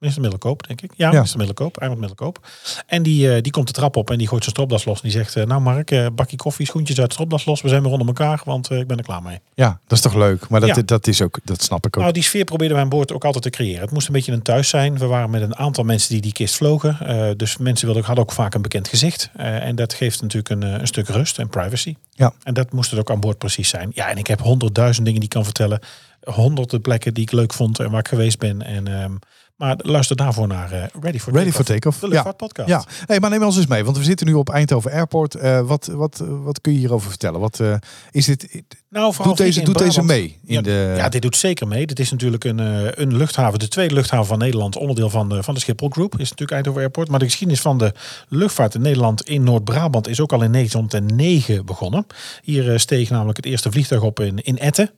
Minister Middelkoop, denk ik. Ja, minister Middelkoop, Eimert Middelkoop. En die, eh, die komt de trap op en die gooit zijn stropdas los. En die zegt, eh, nou Mark, eh, bakje koffie, schoentjes uit de stropdas los. We zijn weer onder elkaar, want ik ben er klaar mee. Ja, dat is toch leuk. Maar dat, Ja. dat is ook, dat snap ik ook. Nou, die sfeer probeerden wij aan boord ook altijd te creëren. Het moest een beetje een thuis zijn. We waren met een aantal mensen die die kist vlogen. Dus mensen wilden, hadden ook vaak een bekend gezicht. En dat geeft natuurlijk een, een stuk rust en privacy. Ja. En dat moest het ook aan boord precies zijn. Ja, en ik heb honderdduizend dingen die ik kan vertellen. Honderden plekken die ik leuk vond en waar ik geweest ben. En, ehm, maar luister daarvoor naar eh, Ready for Ready for Takeoff. De Ja. luchtvaartpodcast. Ja, hey, maar neem ons eens mee, want we zitten nu op Eindhoven Airport. Eh, wat, wat, wat kun je hierover vertellen? Wat eh, is dit? Nou, Doet deze, doet deze mee? In ja, de, ja, dit doet zeker mee. Dit is natuurlijk een, een luchthaven, de tweede luchthaven van Nederland, onderdeel van de, van de Schiphol Group, is natuurlijk Eindhoven Airport. Maar de geschiedenis van de luchtvaart in Nederland in Noord-Brabant is ook al in 1909 begonnen. Hier steeg namelijk het eerste vliegtuig op in, in Etten.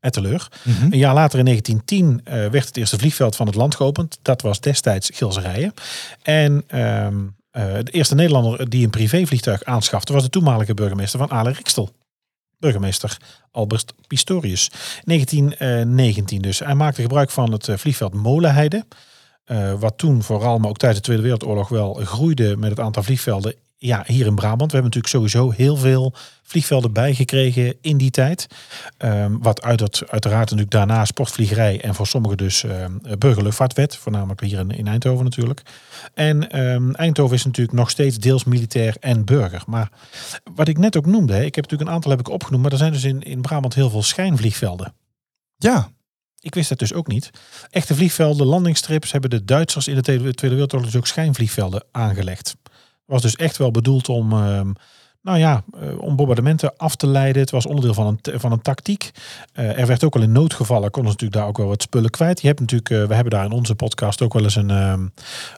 Etteleur. Mhm. Een jaar later in 1910 eh, werd het eerste vliegveld van het land geopend. Dat was destijds Gilserijen. En ehm, eh, de eerste Nederlander die een privévliegtuig aanschafte was de toenmalige burgemeester van Ale Rikstel. Burgemeester Albert Pistorius. 1919 dus. Hij maakte gebruik van het eh, vliegveld Molenheide. wat toen vooral, maar ook tijdens de Tweede Wereldoorlog wel groeide met het aantal vliegvelden ja, hier in Brabant. We hebben natuurlijk sowieso heel veel vliegvelden bijgekregen in die tijd. Ehm, wat uit het, uiteraard natuurlijk daarna sportvliegerij en voor sommigen dus ehm burgerluchtvaartwet. Voornamelijk hier in, in Eindhoven natuurlijk. En ehm, Eindhoven is natuurlijk nog steeds deels militair en burger. Maar wat ik net ook noemde, hè, ik heb natuurlijk een aantal heb ik opgenoemd. Maar er zijn dus in, in Brabant heel veel schijnvliegvelden. Ja, Ik wist dat dus ook niet. Echte vliegvelden, landingsstrips hebben de Duitsers in de Tweede, Tweede Wereldoorlog dus ook schijnvliegvelden aangelegd. Was dus echt wel bedoeld om, ehm, nou ja, eh, om bombardementen af te leiden. Het was onderdeel van een, van een tactiek. Eh, er werd ook wel in noodgevallen, konden ze natuurlijk daar ook wel wat spullen kwijt. Je hebt natuurlijk, eh, we hebben daar in onze podcast ook wel eens een, ehm,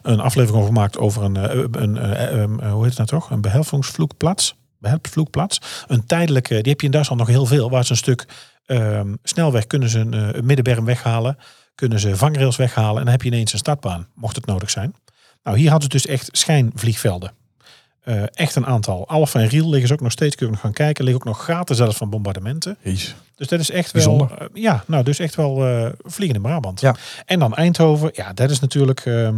een aflevering over gemaakt over een, een hoe heet het nou toch? Een behelpingsvloekplaats. Behelpsvloekplaats. Een tijdelijke, die heb je in Duitsland nog heel veel, waar ze een stuk ehm, snelweg kunnen ze een middenberm weghalen. Kunnen ze vangrails weghalen en dan heb je ineens een startbaan, mocht het nodig zijn. Nou, hier hadden ze dus echt schijnvliegvelden. Eh, echt een aantal. Alpha en Riel liggen ze ook nog steeds, kun je nog gaan kijken. Liggen ook nog gaten zelfs van bombardementen. Jeez. Dus dat is echt Bijzonder. wel... eh, ja, nou dus echt wel eh vliegen in Brabant. Ja. En dan Eindhoven. Ja, dat is natuurlijk... ehm,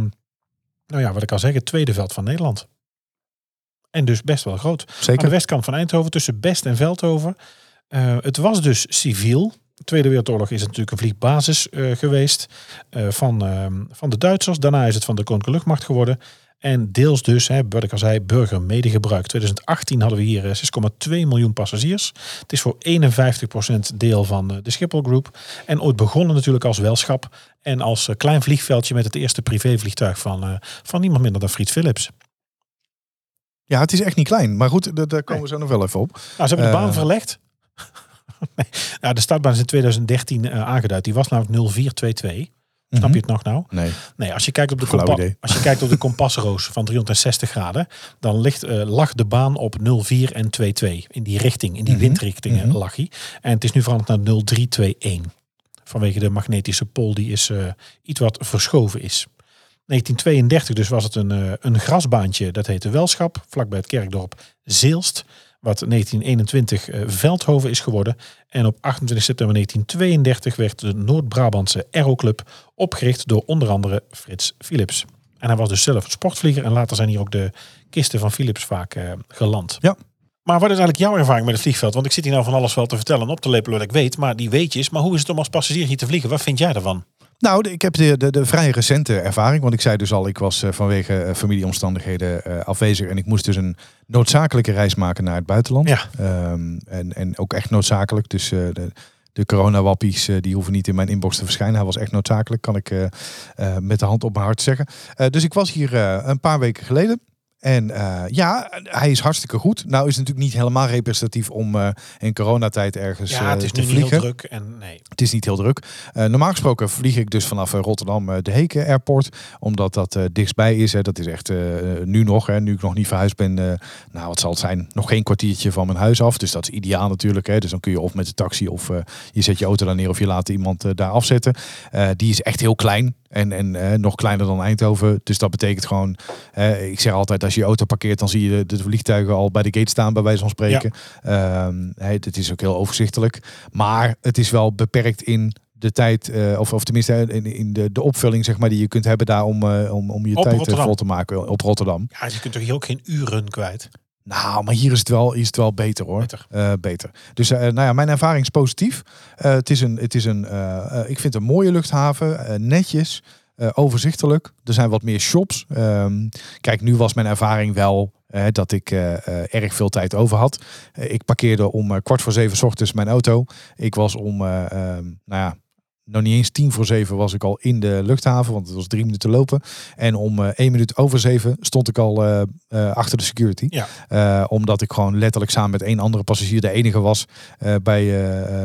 nou ja, wat ik al zeg, het tweede veld van Nederland. En dus best wel groot. Aan de Zeker. westkant van Eindhoven, tussen Best en Veldhoven. Het was dus civiel. De Tweede Wereldoorlog is het natuurlijk een vliegbasis geweest van, ehm, van de Duitsers. Daarna is het van de Koninklijke Luchtmacht geworden. En deels dus, hè, wat ik al zei, burger medegebruik. 2018 hadden we hier eh, 6,2 miljoen passagiers. Het is voor 51% deel van eh, de Schiphol Group. En ooit begonnen natuurlijk als welschap. En als eh, klein vliegveldje met het eerste privévliegtuig van, eh, van niemand minder dan Frits Philips. Ja, het is echt niet klein. Maar goed, daar, komen we zo nog wel even op. Nou, ze hebben de Eh. baan verlegd. nee. ja, de startbaan is in 2013 eh, aangeduid. Die was namelijk 0422. Snap je het nog nou? Nee. Nee, als je kijkt op de, kompa- als je kijkt op de kompasroos van 360 graden, dan ligt, eh, lag de baan op 04 en 22. In die richting, in die Mhm. windrichtingen Mhm. lag hij. En het is nu veranderd naar 0321. Vanwege de magnetische pool die is eh, iets wat verschoven is. 1932 dus was het een, eh, een grasbaantje, dat heette Welschap, vlakbij het kerkdorp Zeelst. Wat 1921 eh, Veldhoven is geworden. En op 28 september 1932 werd de Noord-Brabantse Aeroclub opgericht door onder andere Frits Philips. En hij was dus zelf sportvlieger en later zijn hier ook de kisten van Philips vaak eh, geland. Ja. Maar wat is eigenlijk jouw ervaring met het vliegveld? Want ik zit hier nou van alles wel te vertellen en op te lepelen wat ik weet. Maar die weetjes. Maar hoe is het om als passagier hier te vliegen? Wat vind jij daarvan? Nou, ik heb de, de, de vrij recente ervaring. Want ik zei dus al, ik was eh, vanwege eh, familieomstandigheden eh, afwezig. En ik moest dus een noodzakelijke reis maken naar het buitenland. Ja. Ehm, en, en ook echt noodzakelijk. Dus de, de coronawappies die hoeven niet in mijn inbox te verschijnen. Hij was echt noodzakelijk, kan ik uh, uh, met de hand op mijn hart zeggen. dus ik was hier een paar weken geleden. En uh, ja, hij is hartstikke goed. Nou is het natuurlijk niet helemaal representatief om uh, in coronatijd ergens ja, het is te nu vliegen. Niet heel druk en nee. Het is niet heel druk. normaal gesproken vlieg ik dus vanaf Rotterdam de Heken Airport, omdat dat dichtstbij is. Hè. Dat is echt nu nog, hè, nu ik nog niet verhuisd ben. nou, wat zal het zijn? Nog geen kwartiertje van mijn huis af. Dus dat is ideaal natuurlijk. Hè. Dus dan kun je of met de taxi of je zet je auto daar neer of je laat iemand daar afzetten. die is echt heel klein. En, en uh, nog kleiner dan Eindhoven. Dus dat betekent gewoon, uh, ik zeg altijd, als je je auto parkeert, dan zie je de, de vliegtuigen al bij de gate staan, bij wijze van spreken. Ja. Um, hey, het is ook heel overzichtelijk. Maar het is wel beperkt in de tijd, uh, of, of tenminste in, in de, de opvulling zeg maar, die je kunt hebben daar om, om, om je op tijd Rotterdam. vol te maken op Rotterdam. Ja, je kunt toch hier ook geen uren kwijt? Nou, maar hier is het wel, is het wel beter hoor. Beter. Uh, beter. Dus uh, nou ja, mijn ervaring is positief. Uh, het is een, het is een ik vind het een mooie luchthaven, netjes. Overzichtelijk. Er zijn wat meer shops. Um, kijk, nu was mijn ervaring wel dat ik erg veel tijd over had. ik parkeerde om kwart voor zeven s ochtends mijn auto. Ik was om, nou ja, nog niet eens tien voor zeven was ik al in de luchthaven, want het was drie minuten lopen. En om uh, één minuut over zeven stond ik al uh, uh, achter de security. Ja. omdat ik gewoon letterlijk samen met één andere passagier de enige was bij,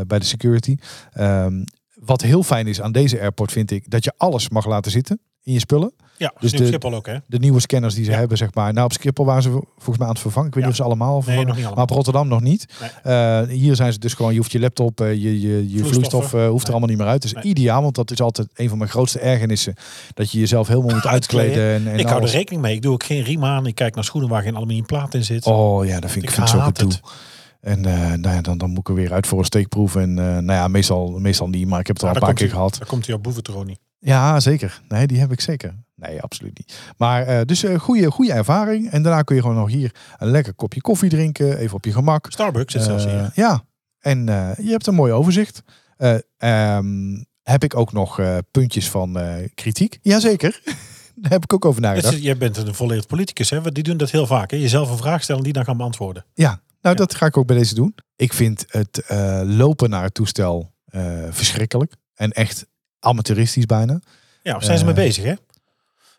bij de security. Um, wat heel fijn is aan deze airport vind ik dat je alles mag laten zitten in je spullen. Ja, dus de, Schiphol ook hè? De nieuwe scanners die ze ja. hebben zeg maar. Nou op Schiphol waren ze volgens mij aan het vervangen. Ik weet Ja. niet of ze allemaal vervangen. nog niet allemaal. Maar op Rotterdam nog niet. Nee. Uh, hier zijn ze dus gewoon, je hoeft je laptop, uh, je, je, je vloeistof uh, hoeft er allemaal niet meer uit. Dus Nee. ideaal, want dat is altijd een van mijn grootste ergernissen. Dat je jezelf helemaal moet uitkleden. En, en ik hou er rekening mee. Ik doe ook geen riem aan. Ik kijk naar schoenen waar geen aluminiumplaat in zit. Oh ja, dat vind ik, Ik vind zo gedoe. het. En eh, nou ja, dan, dan moet ik er weer uit voor een steekproef. En eh, nou ja, meestal, meestal niet, maar ik heb het al een paar keer gehad. Daar komt hij op boeventronie. Ja, zeker. Nee, die heb ik zeker. Nee, absoluut niet. Maar eh, dus een goede, goede ervaring. En daarna kun je gewoon nog hier een lekker kopje koffie drinken. Even op je gemak. Starbucks zit zelfs Eh, hier. Ja, en eh, je hebt een mooi overzicht. Eh, ehm, heb ik ook nog eh, puntjes van eh, kritiek? Jazeker. Daar heb ik ook over Dus nagedacht. jij bent een volleerd politicus, hè? Die doen dat heel vaak. Hè? Jezelf een vraag stellen en die dan gaan beantwoorden. Ja, nou Ja. dat ga ik ook bij deze doen. Ik vind het eh, lopen naar het toestel eh, verschrikkelijk. En echt amateuristisch bijna. Ja, of zijn ze mee Eh. bezig, hè?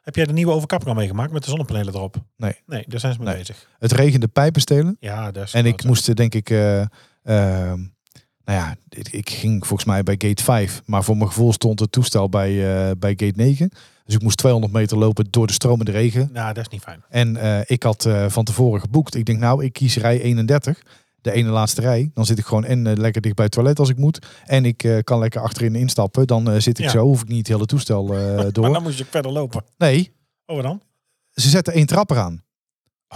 Heb jij de nieuwe overkapping al meegemaakt met de zonnepanelen erop? Nee. Nee, daar zijn ze mee Nee. bezig. Het regende pijpen stelen. Ja, daar is En ik moest eh, denk ik, eh, ehm, nou ja, ik, ging volgens mij bij gate 5. Maar voor mijn gevoel stond het toestel bij, eh, bij gate 9. Dus ik moest 200 meter lopen door de stromende regen. Nou, dat is niet fijn. En eh, ik had eh, van tevoren geboekt. Ik denk nou, ik kies rij 31. De ene laatste rij. Dan zit ik gewoon en eh, lekker dicht bij het toilet als ik moet. En ik eh, kan lekker achterin instappen. Dan eh, zit ik Ja. zo. Hoef ik niet het hele toestel eh, Maar door. dan moest je verder lopen. Nee, Oh, dan? ze zetten één trap eraan.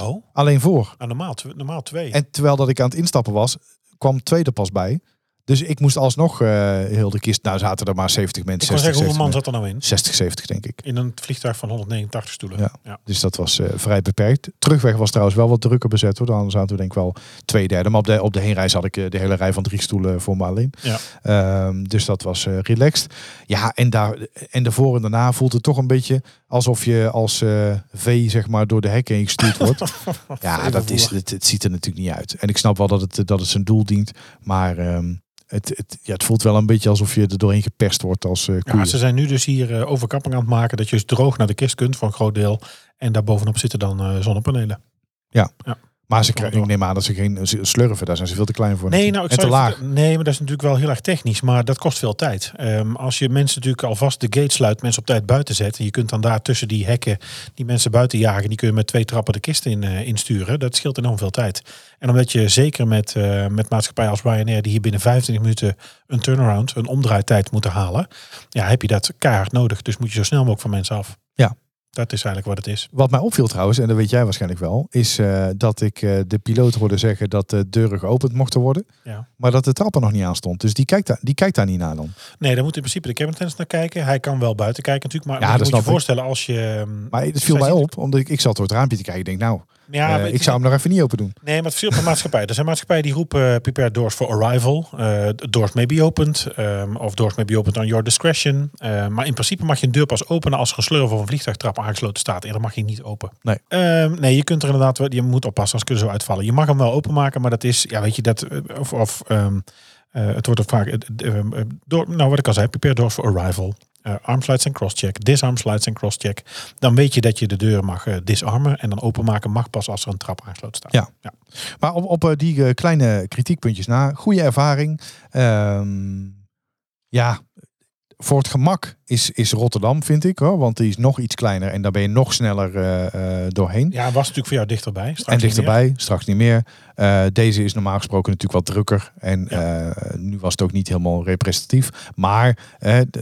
Oh, Alleen voor. nou, normaal, normaal twee. En terwijl dat ik aan het instappen was, kwam tweede pas bij. Dus ik moest alsnog eh, heel de kist. Nou, zaten er maar 70 ik mensen. kan 60, zeggen, hoeveel man 70, zat er nou in? 60, 70 denk ik. In een vliegtuig van 189 stoelen. Ja. ja. Dus dat was eh, vrij beperkt. Terugweg was trouwens wel wat drukker bezet hoor. Dan zaten we denk ik wel twee derde. Maar op de, op de heenreis had ik eh, de hele rij van drie stoelen voor me alleen. Ja. Ehm, dus dat was relaxed. Ja, en, daar, en daarvoor en daarna voelt het toch een beetje alsof je als eh, V zeg maar door de hekken heen gestuurd wordt. ja, dat is, het, het ziet er natuurlijk niet uit. En ik snap wel dat het, dat het zijn doel dient. Maar ehm, het, het, ja, het voelt wel een beetje alsof je er doorheen geperst wordt als koeien. Ja, ze zijn nu dus hier eh, overkapping aan het maken dat je dus droog naar de kist kunt voor een groot deel. En daar bovenop zitten dan eh, zonnepanelen. Maar ze krijgen, ik neem aan dat ze geen slurven. Daar zijn ze veel te klein voor. Nee, nou, ik en even-. Nee, maar dat is natuurlijk wel heel erg technisch. Maar dat kost veel tijd. Ehm, als je mensen natuurlijk alvast de gate sluit, mensen op tijd buiten zet. En je kunt dan daar tussen die hekken die mensen buiten jagen. Die kun je met twee trappen de kist in, eh, insturen. Dat scheelt enorm veel tijd. En omdat je zeker met, eh met maatschappijen als Ryanair, die hier binnen 25 minuten een turnaround, een omdraaitijd moeten halen. Ja, heb je dat keihard nodig. Dus moet je zo snel mogelijk van mensen af. Dat is eigenlijk wat het is. Wat mij opviel trouwens, en dat weet jij waarschijnlijk wel, is eh, dat ik eh, de piloot hoorde zeggen dat de deuren geopend mochten worden. Ja. Maar dat de trap er nog niet aan stond. Dus die kijkt, daar, die kijkt daar niet naar dan. Nee, daar moet in principe de cabin attendant naar kijken. Hij kan wel buiten kijken natuurlijk. Maar, Ja, dat moet je voorstellen als je... ehm, Maar het viel mij op, omdat ik, ik zat door het raampje te kijken. Ik denk, nou, Ja, eh, ik zou hem nog even niet open doen. Nee, maar het verschilt per maatschappij. Er zijn maatschappijen die roepen prepare doors for arrival. Doors may be opened. ehm, of doors may be opened on your discretion. Maar in principe mag je een deur pas openen als slurf of een vliegtuigtrap aangesloten staat. En dan mag je niet open. Nee. Ehm, nee, je kunt er inderdaad je moet oppassen als kunnen zo uitvallen. Je mag hem wel openmaken, maar dat is, ja weet je, dat, eh, of, of ehm, Eh, het wordt ook vaak eh, eh, eh, door, nou wat ik al zei, prepare doors for arrival. eh arm slides en crosscheck, disarm slides en crosscheck. Dan weet je dat je de deur mag eh, disarmen en dan openmaken mag pas als er een trap aangesloten staat. Ja. ja. Maar op, op die kleine kritiekpuntjes na, goede ervaring. Ehm, ja, voor het gemak is, is Rotterdam, vind ik. Hoor, want die is nog iets kleiner en daar ben je nog sneller eh, eh, doorheen. Ja, was natuurlijk voor jou dichterbij. Straks en niet meer. dichterbij, straks niet meer. Eh, deze is normaal gesproken natuurlijk wat drukker. En Ja. nu was het ook niet helemaal representatief. Maar,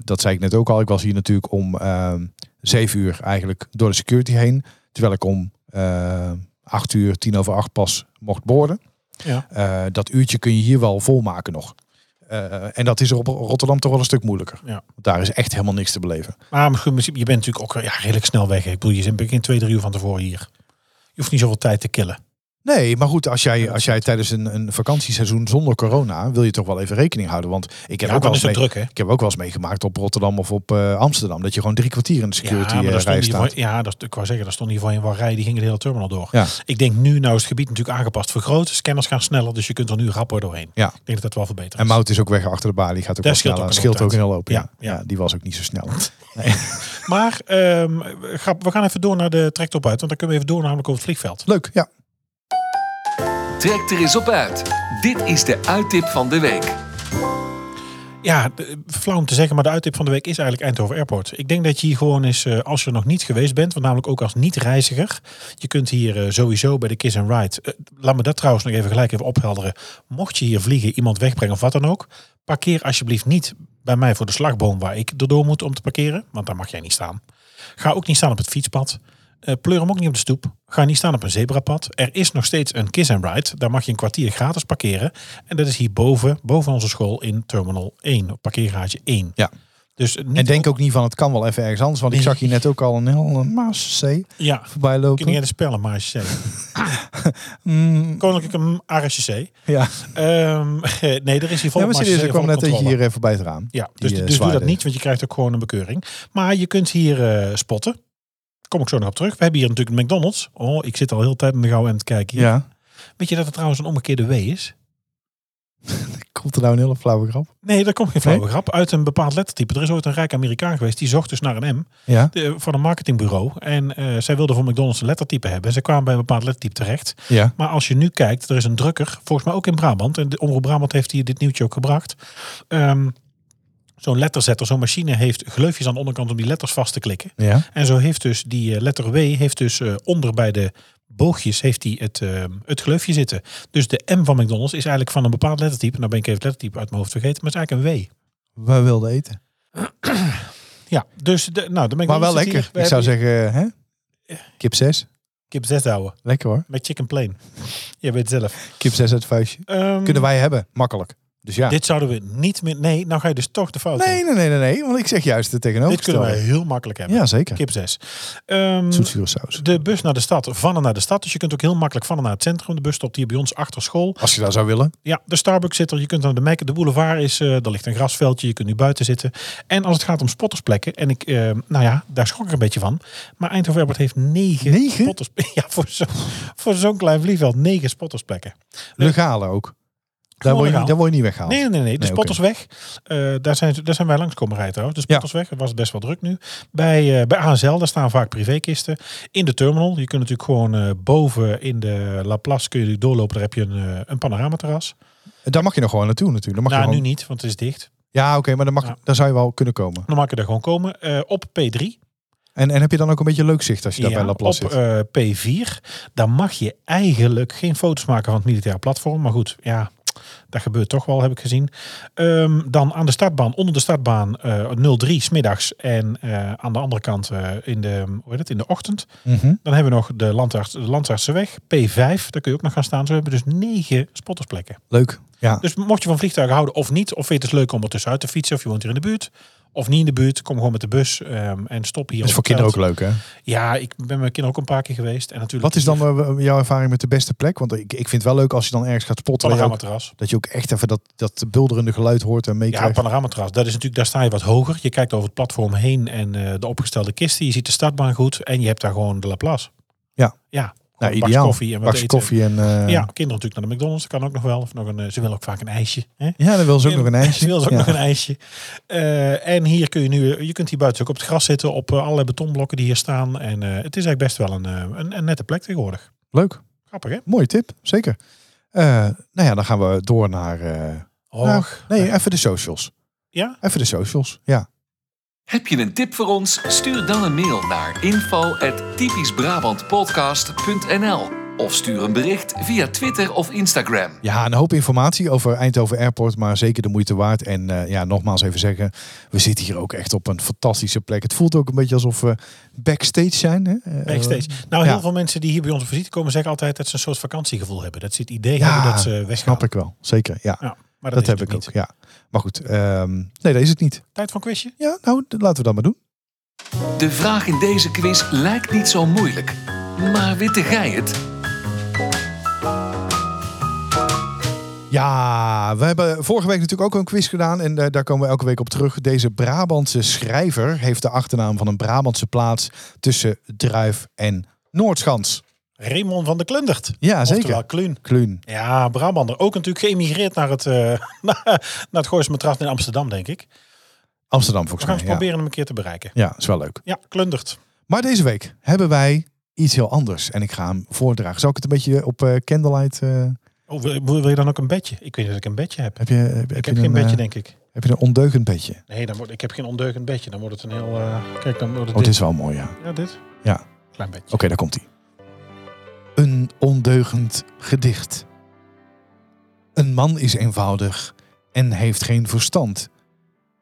dat zei ik net ook al, ik was hier natuurlijk om ehm zeven uur eigenlijk door de security heen. Terwijl ik om acht uur, tien over acht pas mocht boorden. Ja. Dat uurtje kun je hier wel volmaken nog. Eh, en dat is op Rotterdam toch wel een stuk moeilijker. Ja. Want daar is echt helemaal niks te beleven. Maar misschien- misschien- je bent natuurlijk ook ja, redelijk snel weg. Ik bedoel, je bent geen twee, drie uur van tevoren hier. Je hoeft niet zoveel tijd te killen. Nee, maar goed, als Ja, jij, als jij tijdens een, een vakantieseizoen zonder corona, wil je toch wel even rekening houden. Want ik heb, Ja, ook, wel eens mee- druk, ik heb ook wel eens meegemaakt op Rotterdam of op eh, Amsterdam. Dat je gewoon drie kwartier in de security ja, maar eh, rij staat. voor, ja, dat, ik wou zeggen, daar stond hier voor een wel rij, die gingen de hele terminal door. Ja. Ik denk nu, nou is het gebied natuurlijk aangepast vergroot. Scanners gaan sneller, dus je kunt er nu rapper doorheen. Ja. Ik denk dat dat wel verbeterd is. En Mout is ook weg achter de balie. Gaat ook Dat sneller. ook scheelt ook hele hoop. Ja. Ja, Ja. ja. die was ook niet zo snel. Maar ehm, we gaan even door naar de trektop uit, want dan kunnen we even door namelijk over het vliegveld. Leuk, ja. Trek er eens op uit. Dit is de uittip van de week. Ja, flauw om te zeggen, maar de uittip van de week is eigenlijk Eindhoven Airport. Ik denk dat je hier gewoon eens, eh, als je er nog niet geweest bent, want namelijk ook als niet-reiziger, je kunt hier eh, sowieso bij de Kiss and Ride, eh, laat me dat trouwens nog even gelijk even ophelderen. Mocht je hier vliegen, iemand wegbrengen of wat dan ook, parkeer alsjeblieft niet bij mij voor de slagboom waar ik erdoor moet om te parkeren, want daar mag jij niet staan. Ga ook niet staan op het fietspad. Eh pleur hem ook niet op de stoep. Ga niet staan op een zebrapad. Er is nog steeds een kiss and ride. Daar mag je een kwartier gratis parkeren. En dat is hierboven, boven onze school in Terminal 1, op parkeergarage 1. Ja. Dus En denk ook niet van het kan wel even ergens anders. Want ik zag hier net ook al een heel Maas C Ja, voorbij kun lopen. je de spellen, maar je zegt. Mm, Koninklijke RSC. ja. Ehm nee, er is hier ja, volop maar serieus, er kwam net hier eh, voorbij te. Ja, dus, eh, dus doe dat niet, want je krijgt ook gewoon een bekeuring. Maar je kunt hier eh, spotten. Kom ik zo nog op terug. We hebben hier natuurlijk een McDonald's. Oh, ik zit al heel tijd in de gauw aan het kijken. hier. Ja. Weet je dat het trouwens een omgekeerde W is? Komt er nou een hele flauwe grap? Nee, daar komt geen flauwe grap. Uit een bepaald lettertype. Er is ooit een rijk Amerikaan geweest. Die zocht dus naar een M. Ja. De, van een marketingbureau. En eh, zij wilden voor McDonald's een lettertype hebben. En ze kwamen bij een bepaald lettertype terecht. Ja. Maar als je nu kijkt, er is een drukker. Volgens mij ook in Brabant. En de Omroep Brabant heeft hier dit nieuwtje ook gebracht. Ehm, zo'n letterzetter, zo'n machine heeft gleufjes aan de onderkant om die letters vast te klikken. Ja. En zo heeft dus die eh, letter W heeft dus eh, onder bij de boogjes heeft hij het, eh, het gleufje zitten. Dus de M van McDonald's is eigenlijk van een bepaald lettertype. Nou ben ik even het lettertype uit mijn hoofd vergeten, maar het is eigenlijk een W. We wilden eten. Ja, dus de, nou, de Maar McDonald's wel zit lekker. hier. Ik zou zeggen, hè? Kip 6. Kip 6 houden. Lekker hoor. Met chicken plain. Je weet het zelf. Kip 6 uit het vuistje. Ehm, Kunnen wij hebben. Makkelijk. Dus ja. Dit zouden we niet meer... Nee, nou ga je dus toch de fout Nee, nee, nee, nee, nee. Want ik zeg juist het Dit tegenovergestelde. kunnen wij heel makkelijk hebben. Ja, zeker. Kip 6. Ehm, Zoetzure saus. de bus naar de stad, van en naar de stad. Dus je kunt ook heel makkelijk van en naar het centrum. De bus stopt hier bij ons achter school. Als je daar zou willen. Ja, de Starbucks zit er. Je kunt naar de Mac. De boulevard is, eh er ligt een grasveldje. Je kunt nu buiten zitten. En als het gaat om spottersplekken. En ik, eh, nou ja, daar schrok ik een beetje van. Maar Eindhoven Airport heeft negen, Negen? spotters. Ja, voor zo'n voor zo'n klein vliegveld. Negen spottersplekken. Legale ook. Daar word, je, legaal. daar word je niet weggehaald. Nee, nee, nee. De Nee, spotters weg. Eh, daar, zijn, daar zijn wij langs komen rijden trouwens. De spotters weg. Het was best wel druk nu. Bij, eh, bij ASL, daar staan vaak privékisten. In de terminal. Je kunt natuurlijk gewoon eh, boven in de La Place kun je doorlopen. Daar heb je een, een panoramaterras. Daar mag je nog gewoon naartoe natuurlijk. Dan mag Nou, je nu niet, want het is dicht. Ja, oké, maar dan mag, Ja. daar zou je wel kunnen komen. Dan mag je er gewoon komen. Op P3. En, en heb je dan ook een beetje leuk zicht als je daar bij Ja, Laplace op zit? eh, P4. Dan mag je eigenlijk geen foto's maken van het militaire platform. Maar goed, ja, dat gebeurt toch wel, heb ik gezien. Ehm, dan aan de startbaan, onder de startbaan eh 03 smiddags. En eh, aan de andere kant eh, in, de, hoe heet het, in de ochtend. Mhm. Dan hebben we nog de, landarts, de Landsartsenweg, P5. Daar kun je ook nog gaan staan. Zo hebben we dus negen spottersplekken. Leuk. Ja. Dus mocht je van vliegtuigen houden of niet, of vind je het dus leuk om er tussenuit te fietsen, of je woont hier in de buurt, of niet in de buurt, kom gewoon met de bus ehm, en stop hier. Dat is voor kinderen ook leuk, hè? Ja, ik ben met mijn kinderen ook een paar keer geweest. En natuurlijk Wat is dan eh, jouw ervaring met de beste plek? Want ik, ik vind het wel leuk als je dan ergens gaat spotten. panoramaterras? Dat je ook echt even dat, dat bulderende geluid hoort en Ja, meekrijgt. panoramaterras. Dat is natuurlijk, daar sta je wat hoger. Je kijkt over het platform heen en eh, de opgestelde kisten. Je ziet de startbaan goed en je hebt daar gewoon de Laplace. Ja. Ja, Nou, een ideaal. koffie en wat eten. koffie en... eh, Ja, kinderen natuurlijk naar de McDonald's. Dat kan ook nog wel. Of nog een, eh, ze willen ook vaak een ijsje. Hè? Ja, dan wil ze ook nog een ijsje. Ze wil ze ook Ja. nog een ijsje. Eh, en hier kun je nu, je kunt hier buiten ook op het gras zitten op allerlei betonblokken die hier staan. En het is eigenlijk best wel een, een, een nette plek tegenwoordig. Leuk. Grappig hè? Mooie tip. Zeker. Nou ja, dan gaan we door naar... Och, nou, nee, even de socials. ja? Even de socials. Ja. Heb je een tip voor ons? Stuur dan een mail naar info@typischbrabantpodcast.nl of stuur een bericht via Twitter of Instagram. Ja, een hoop informatie over Eindhoven Airport, maar zeker de moeite waard. En eh, ja, nogmaals even zeggen, we zitten hier ook echt op een fantastische plek. Het voelt ook een beetje alsof we backstage zijn. Hè? Eh, Backstage. Nou, heel ja. veel mensen die hier bij ons op visite komen zeggen altijd dat ze een soort vakantiegevoel hebben. Dat ze het idee Ja, hebben dat ze weggaan. snap ik wel. Zeker, ja. Ja, maar dat heb ik ook, ja. Maar goed, ehm, nee, dat is het niet. Tijd voor een quizje? Ja, nou, laten we dat maar doen. De vraag in deze quiz lijkt niet zo moeilijk. Maar witte gij het? Ja, we hebben vorige week natuurlijk ook een quiz gedaan en eh, daar komen we elke week op terug. Deze Brabantse schrijver heeft de achternaam van een Brabantse plaats tussen Druif en Noordschans. Raymond van de Klundert. Ja, zeker. Kluun. Kluun. Ja, Brabander. Ook natuurlijk geëmigreerd naar het, uh, naar het Matras in Amsterdam, denk ik. Amsterdam We volgens gaan mij. eens Ja. proberen hem een keer te bereiken. ja, is wel leuk. Ja, Klundert. Maar deze week hebben wij iets heel anders en ik ga hem voordragen. Zal ik het een beetje op eh, candlelight... eh, Oh, wil, wil je dan ook een bedje? Ik weet niet of ik een bedje heb. heb je, heb, Ik je heb geen een, bedje, denk ik. Heb je een ondeugend bedje? Nee, dan wordt, ik heb geen ondeugend bedje. Dan wordt het een heel... eh, kijk, dan wordt het Oh, dit dit. is wel mooi, ja. Ja, dit? Ja. Klein bedje. Oké, daar komt hij. Een ondeugend gedicht. Een man is eenvoudig en heeft geen verstand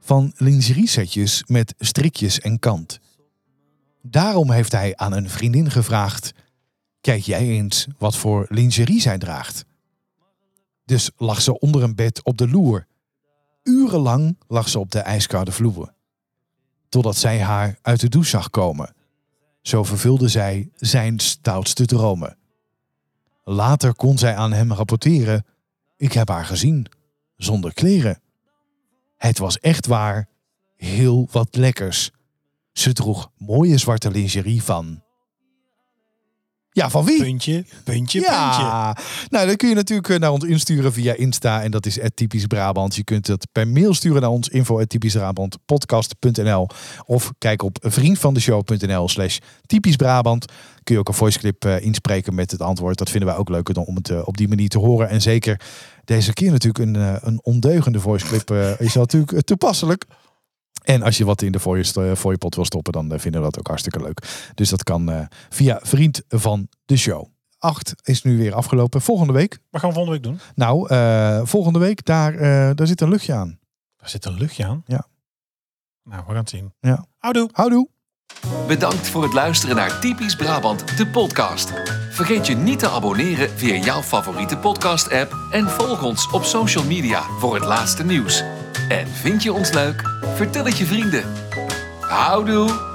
van lingeriesetjes met strikjes en kant. Daarom heeft hij aan een vriendin gevraagd: Kijk jij eens wat voor lingerie zij draagt. Dus lag ze onder een bed op de loer. Urenlang lag ze op de ijskoude vloer. Totdat zij haar uit de douche zag komen. Zo vervulde zij zijn stoutste dromen. Later kon zij aan hem rapporteren: Ik heb haar gezien, zonder kleren. Het was echt waar, heel wat lekkers. Ze droeg mooie zwarte lingerie van. Ja, van wie? Puntje, puntje, puntje. Ja, nou dan kun je natuurlijk eh, naar ons insturen via Insta en dat is typisch Brabant. Je kunt het per mail sturen naar ons info podcast.nl of kijk op vriendvandeshow.nl slash typisch Brabant. Kun je ook een voiceclip eh, inspreken met het antwoord. Dat vinden wij ook leuk om het eh, op die manier te horen. En zeker deze keer natuurlijk een, een ondeugende voiceclip is natuurlijk toepasselijk. En als je wat in de voor je, eh, voor je pot wil stoppen, dan eh, vinden we dat ook hartstikke leuk. Dus dat kan eh, via Vriend van de Show. 8 is nu weer afgelopen. Volgende week. Wat gaan we volgende week doen? Nou, eh, volgende week, daar, eh, daar zit een luchtje aan. Daar zit een luchtje aan. Ja. Nou, we gaan het zien. Ja. Houdoe. Houdoe. Bedankt voor het luisteren naar Typisch Brabant, de podcast. Vergeet je niet te abonneren via jouw favoriete podcast-app en volg ons op social media voor het laatste nieuws. En vind je ons leuk? Vertel het je vrienden. Houdoe!